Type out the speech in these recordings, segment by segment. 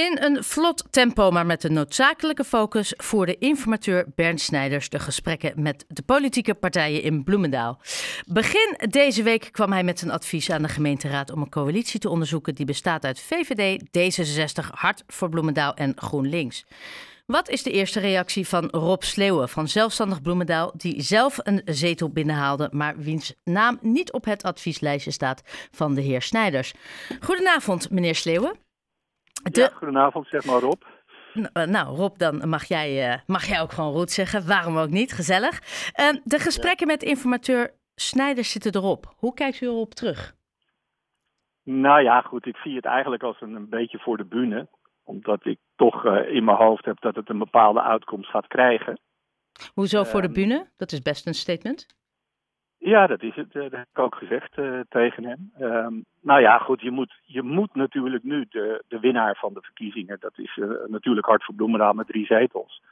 In een vlot tempo, maar met een noodzakelijke focus, voerde informateur Bernd Snijders de gesprekken met de politieke partijen in Bloemendaal. Begin deze week kwam hij met een advies aan de gemeenteraad om een coalitie te onderzoeken die bestaat uit VVD, D66, Hart voor Bloemendaal en GroenLinks. Wat is de eerste reactie van Rob Sleeuwen van Zelfstandig Bloemendaal, die zelf een zetel binnenhaalde, maar wiens naam niet op het advieslijstje staat van de heer Snijders? Goedenavond, meneer Sleeuwen. De... Ja, goedenavond, zeg maar Rob. Nou, Rob, dan mag jij, uh, mag jij ook gewoon Roet zeggen. Waarom ook niet? Gezellig. Uh, de gesprekken met informateur Snijders zitten erop. Hoe kijkt u erop terug? Nou ja, goed. Ik zie het eigenlijk als een, een beetje voor de bühne. Omdat ik toch uh, in mijn hoofd heb dat het een bepaalde uitkomst gaat krijgen. Hoezo voor de bühne? Dat is best een statement. Ja, dat is het. Dat heb ik ook gezegd uh, tegen hem. Um, nou ja, goed, je moet, je moet natuurlijk nu de, de winnaar van de verkiezingen, dat is uh, natuurlijk Hart voor Bloemendaal met drie zetels.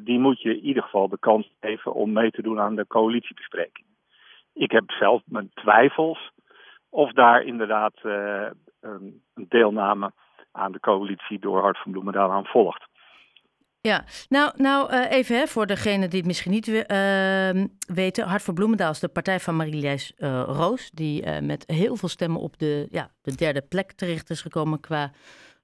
Die moet je in ieder geval de kans geven om mee te doen aan de coalitiebespreking. Ik heb zelf mijn twijfels of daar inderdaad een deelname aan de coalitie door Hart van Bloemendaal aan volgt. Ja, nou, nou uh, even hè, voor degene die het misschien niet uh, weten. Hart voor Bloemendaal is de partij van Marie-Lijs uh, Roos. Die uh, met heel veel stemmen op de, ja, de derde plek terecht is gekomen qua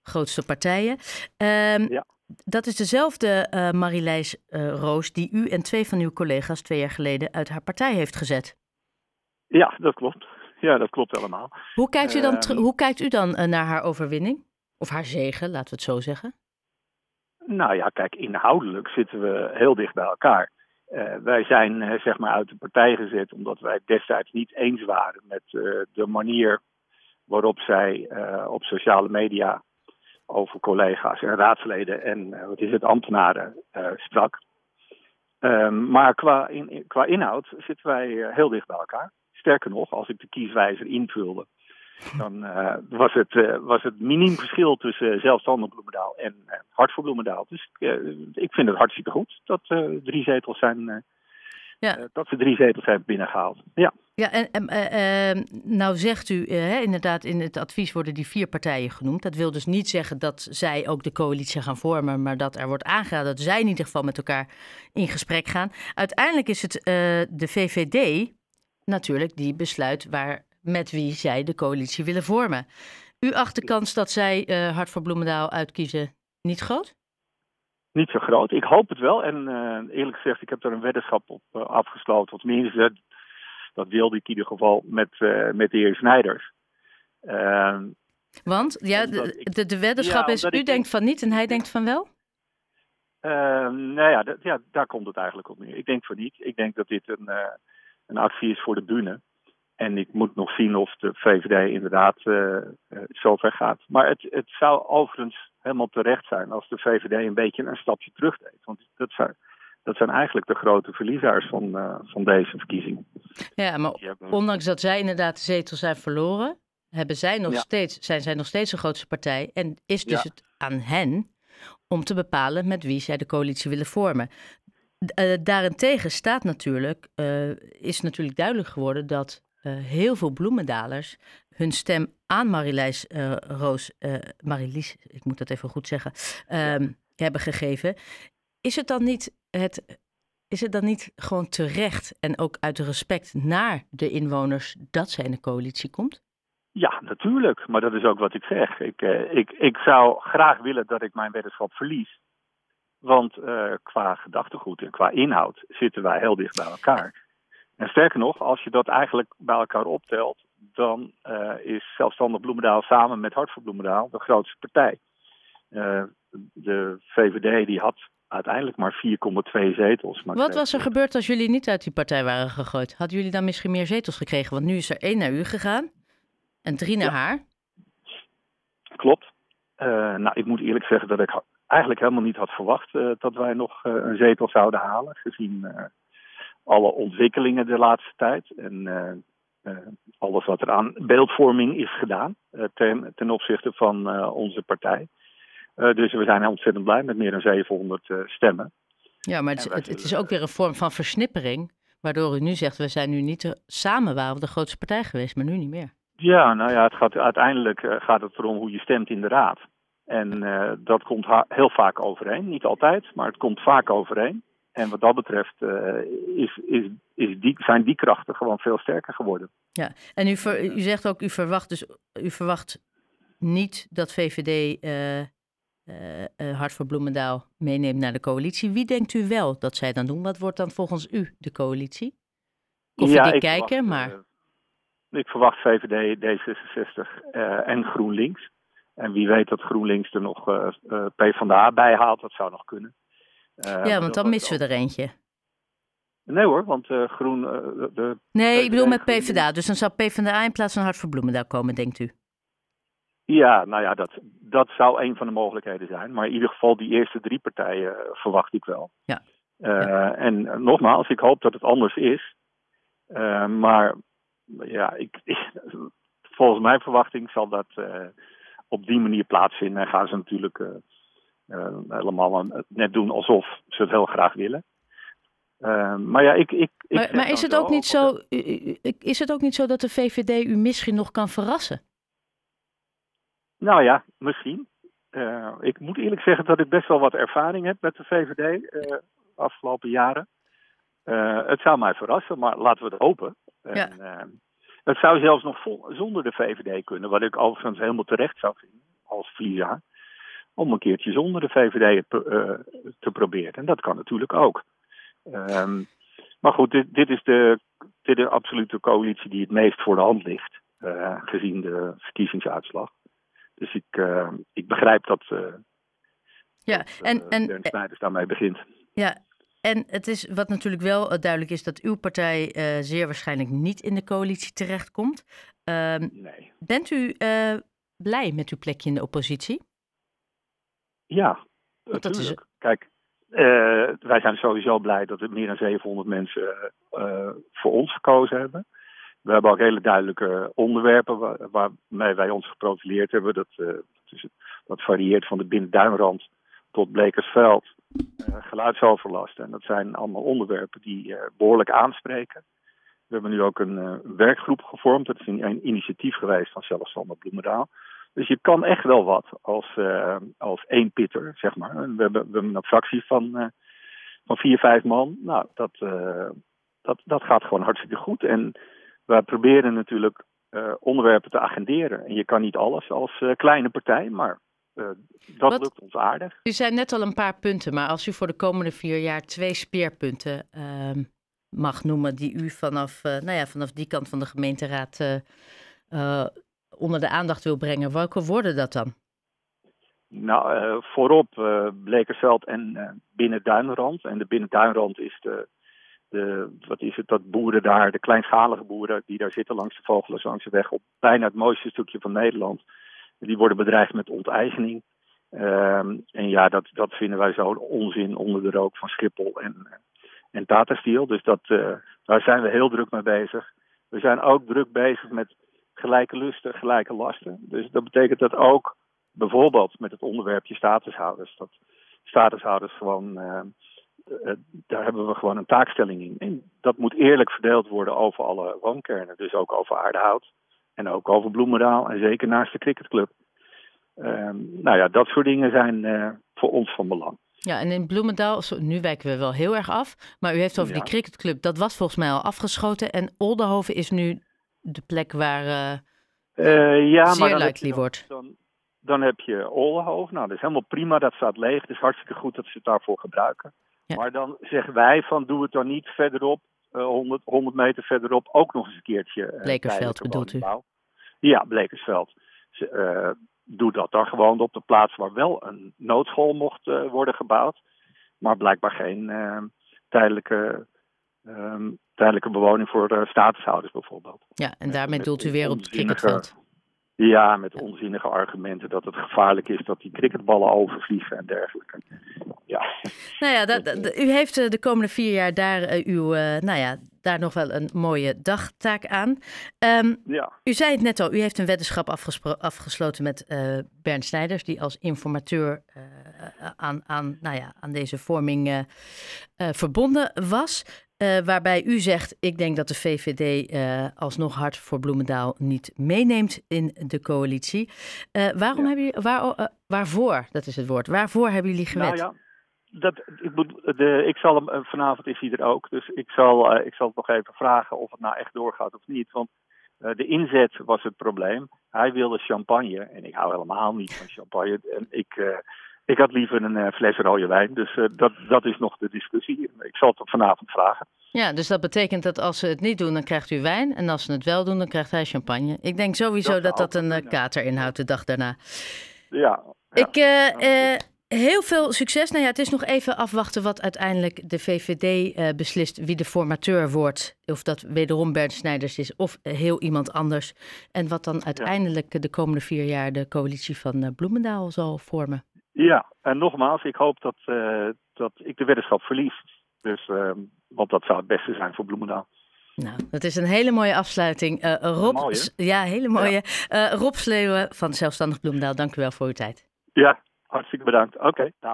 grootste partijen. Um, ja. Dat is dezelfde Marie-Lijs Roos die u en twee van uw collega's twee jaar geleden uit haar partij heeft gezet. Ja, dat klopt. Ja, dat klopt helemaal. Hoe kijkt u dan, hoe kijkt u dan naar haar overwinning? Of haar zegen, laten we het zo zeggen? Nou ja, kijk, inhoudelijk zitten we heel dicht bij elkaar. Uh, wij zijn uh, zeg maar uit de partij gezet omdat wij destijds niet eens waren met uh, de manier waarop zij op sociale media over collega's en raadsleden en wat is het, ambtenaren sprak. Ehm, maar qua, in, qua inhoud zitten wij heel dicht bij elkaar. Sterker nog, als ik de kieswijzer invulde, dan uh, was, het, uh, was het miniem verschil tussen uh, zelfstandig Bloemendaal en Hart voor Bloemendaal. Dus ik vind het hartstikke goed dat drie zetels zijn. Ja. dat ze drie zetels hebben binnengehaald. Ja, ja en, en nou zegt u inderdaad in het advies worden die vier partijen genoemd. Dat wil dus niet zeggen dat zij ook de coalitie gaan vormen, maar dat er wordt aangeraden dat zij in ieder geval met elkaar in gesprek gaan. Uiteindelijk is het de VVD natuurlijk die besluit waar met wie zij de coalitie willen vormen. U acht de kans dat zij uh, Hart voor Bloemendaal uitkiezen niet groot? Niet zo groot. Ik hoop het wel. En uh, eerlijk gezegd, ik heb er een weddenschap op uh, afgesloten. Of tenminste, dat wilde ik in ieder geval met, met de heer Snijders. Ehm, Want ja, de, de, de weddenschap ja, is, u denkt van niet en hij denkt van wel? Ehm, nou ja, ja, daar komt het eigenlijk op neer. Ik denk van niet. Ik denk dat dit een, een actie is voor de bühne. En ik moet nog zien of de VVD inderdaad uh, zover gaat. Maar het, het zou overigens helemaal terecht zijn als de VVD een beetje een stapje terug deed. Want dat zijn, dat zijn eigenlijk de grote verliezers van, uh, van deze verkiezingen. Ja, maar ondanks dat zij inderdaad de zetel zijn verloren, hebben zij nog ja. steeds, zijn zij nog steeds de grootste partij. En is dus ja. het aan hen om te bepalen met wie zij de coalitie willen vormen. Uh, daarentegen staat natuurlijk, is natuurlijk duidelijk geworden dat uh, heel veel bloemendalers hun stem aan Marilijs uh, Roos, uh, Marilies, ik moet dat even goed zeggen, um, hebben gegeven. Is het dan niet het. Is het dan niet gewoon terecht en ook uit respect naar de inwoners dat zij in de coalitie komt? Ja, natuurlijk. Maar dat is ook wat ik zeg. Ik, ik, ik zou graag willen dat ik mijn weddenschap verlies. Want qua gedachtegoed en qua inhoud zitten wij heel dicht bij elkaar. En sterker nog, als je dat eigenlijk bij elkaar optelt, dan uh, is zelfstandig Bloemendaal samen met Hart voor Bloemendaal de grootste partij. Uh, de VVD die had uiteindelijk maar 4,2 zetels. Maar Wat was er gebeurd als jullie niet uit die partij waren gegooid? Hadden jullie dan misschien meer zetels gekregen? Want nu is er één naar u gegaan en drie naar ja. haar. Klopt. Uh, nou, ik moet eerlijk zeggen dat ik eigenlijk helemaal niet had verwacht dat wij nog een zetel zouden halen, gezien alle ontwikkelingen de laatste tijd. En uh, alles wat er aan beeldvorming is gedaan uh, ten, ten, opzichte van onze partij. dus we zijn ontzettend blij met meer dan 700 stemmen. Ja, maar het, het, het, is ook weer een vorm van versnippering. Waardoor u nu zegt, we zijn nu niet de, samen waren we de grootste partij geweest, maar nu niet meer. Ja, nou ja, het gaat, uiteindelijk gaat het erom hoe je stemt in de raad. En dat komt heel vaak overeen. Niet altijd, maar het komt vaak overeen. En wat dat betreft is, is, is die, zijn die krachten gewoon veel sterker geworden. Ja, en u, u zegt ook, u verwacht dus u verwacht niet dat VVD uh, Hart voor Bloemendaal meeneemt naar de coalitie. Wie denkt u wel dat zij dan doen? Wat wordt dan volgens u de coalitie? Koffiedik ja, kijken, verwacht, maar... Ik verwacht VVD, D66 en GroenLinks. En wie weet dat GroenLinks er nog uh, PvdA bij haalt, dat zou nog kunnen. Ja, want dan missen we er eentje. Nee hoor, want Groen... de nee, ik bedoel met PvdA. Dus dan zou PvdA in plaats van Hart voor Bloemendaal komen, denkt u? Ja, nou ja, dat, dat zou een van de mogelijkheden zijn. Maar in ieder geval die eerste drie partijen eh, verwacht ik wel. Ja. Uh, En nogmaals, ik hoop dat het anders is. Uh, maar ja, ik, volgens mijn verwachting zal dat op die manier plaatsvinden. En gaan ze natuurlijk helemaal net doen alsof ze het heel graag willen. maar ja, ik. ik, ik maar, maar is, het ook niet zo, is het ook niet zo dat de VVD u misschien nog kan verrassen? Nou ja, misschien. Uh, ik moet eerlijk zeggen dat ik best wel wat ervaring heb met de VVD uh, eh, afgelopen jaren. Het zou mij verrassen, maar laten we het hopen. Ja. En, het zou zelfs nog vol, zonder de VVD kunnen, wat ik overigens helemaal terecht zou vinden als Vliezaar. Om een keertje zonder de VVD te proberen. En dat kan natuurlijk ook. Um, maar goed, dit, dit, is de, dit is de absolute coalitie die het meest voor de hand ligt, gezien de verkiezingsuitslag. Dus ik, uh, ik begrijp dat, uh, ja, dat, en, en, Snijders daarmee begint. Ja, en het is wat natuurlijk wel duidelijk is dat uw partij zeer waarschijnlijk niet in de coalitie terechtkomt. Ehm, nee. Bent u blij met uw plekje in de oppositie? Ja, Want dat is... Kijk, wij zijn sowieso blij dat er meer dan 700 mensen voor ons gekozen hebben. We hebben ook hele duidelijke onderwerpen waar, waarmee wij ons geprofileerd hebben. Dat, uh, dat, varieert van de binnenduinrand tot Blekersveld, geluidsoverlast. En dat zijn allemaal onderwerpen die behoorlijk aanspreken. We hebben nu ook een werkgroep gevormd. Dat is een, een initiatief geweest van zelfstandig Bloemendaal. Dus je kan echt wel wat als, als één pitter, zeg maar. We hebben, we hebben een fractie van, van vier, vijf man. Nou, dat, dat, dat gaat gewoon hartstikke goed. En we proberen natuurlijk onderwerpen te agenderen. En je kan niet alles als kleine partij, maar dat Wat, lukt ons aardig. U zei net al een paar punten, maar als u voor de komende vier jaar twee speerpunten ehm, mag noemen die u vanaf, nou ja, vanaf die kant van de gemeenteraad onder de aandacht wil brengen, welke worden dat dan? Nou, voorop Blekersveld en binnen Duinrand. En de binnen Duinrand is de de, wat is het, dat boeren daar, de kleinschalige boeren die daar zitten langs de Vogelenzangse weg op bijna het mooiste stukje van Nederland, die worden bedreigd met onteigening. Um, en ja, dat, dat vinden wij zo onzin onder de rook van Schiphol en, en Tata Steel. Dus dat, uh, daar zijn we heel druk mee bezig. We zijn ook druk bezig met gelijke lusten, gelijke lasten. Dus dat betekent dat ook bijvoorbeeld met het onderwerpje statushouders, dat statushouders gewoon uh, uh, daar hebben we gewoon een taakstelling in. En dat moet eerlijk verdeeld worden over alle woonkernen. Dus ook over Aardehout en ook over Bloemendaal en zeker naast de cricketclub. Uh, nou ja, dat soort dingen zijn uh, voor ons van belang. Ja, en in Bloemendaal, nu wijken we wel heel erg af, maar u heeft over die cricketclub, dat was volgens mij al afgeschoten. En Oldenhoven is nu de plek waar uh, ja, zeer likely wordt. Dan, dan heb je Oldenhoven, nou dat is helemaal prima, dat staat leeg. Het is hartstikke goed dat ze het daarvoor gebruiken. Maar dan zeggen wij van doe het dan niet verderop, uh, 100, 100 meter verderop, ook nog eens een keertje. Uh, Blekersveld bedoelt u? Ja, Blekersveld. Uh, doe dat dan gewoon op de plaats waar wel een noodschool mocht worden gebouwd. Maar blijkbaar geen tijdelijke, um, tijdelijke bewoning voor statushouders bijvoorbeeld. Ja, en daarmee doelt u weer op het cricketveld. Ja, met onzinnige argumenten dat het gevaarlijk is dat die cricketballen overvliegen en dergelijke. Ja. Nou ja, dat, u heeft eh, de komende vier jaar daar, uh, uw, uh, nou ja, daar nog wel een mooie dagtaak aan. Um, ja. U zei het net al, u heeft een weddenschap afgesloten met uh, Bernd Snijders, die als informateur aan, aan, nou ja, aan deze vorming verbonden was. Waarbij u zegt, ik denk dat de VVD alsnog hard voor Bloemendaal niet meeneemt in de coalitie. waarom hebben jullie, waar, waarvoor, dat is het woord, waarvoor hebben jullie gewet? Nou ja dat, ik, moet, de, ik zal hem, eh, vanavond is hij er ook, dus ik zal, ik zal nog even vragen of het nou echt doorgaat of niet. Want de inzet was het probleem. Hij wilde champagne en ik hou helemaal niet van champagne. En ik, ik had liever een fles rode wijn, dus dat, dat is nog de discussie. Ik zal het vanavond vragen. Ja, dus dat betekent dat als ze het niet doen, dan krijgt u wijn. En als ze het wel doen, dan krijgt hij champagne. Ik denk sowieso dat dat, dat een kater inhoudt de dag daarna. Ja. ja. Ik, uh, Heel veel succes. Nou ja, het is nog even afwachten wat uiteindelijk de VVD uh, eh, beslist wie de formateur wordt. Of dat wederom Bernd Snijders is of heel iemand anders. En wat dan uiteindelijk de komende vier jaar de coalitie van Bloemendaal zal vormen. Ja, en nogmaals, ik hoop dat, uh, dat ik de weddenschap verlies. Dus, ehm, want dat zou het beste zijn voor Bloemendaal. Nou, dat is een hele mooie afsluiting. Rob, Mooi, ja, hele mooie. Ja. Rob Sleeuwen van Zelfstandig Bloemendaal, dank u wel voor uw tijd. Ja, Hartstikke bedankt. Oké, okay, dag.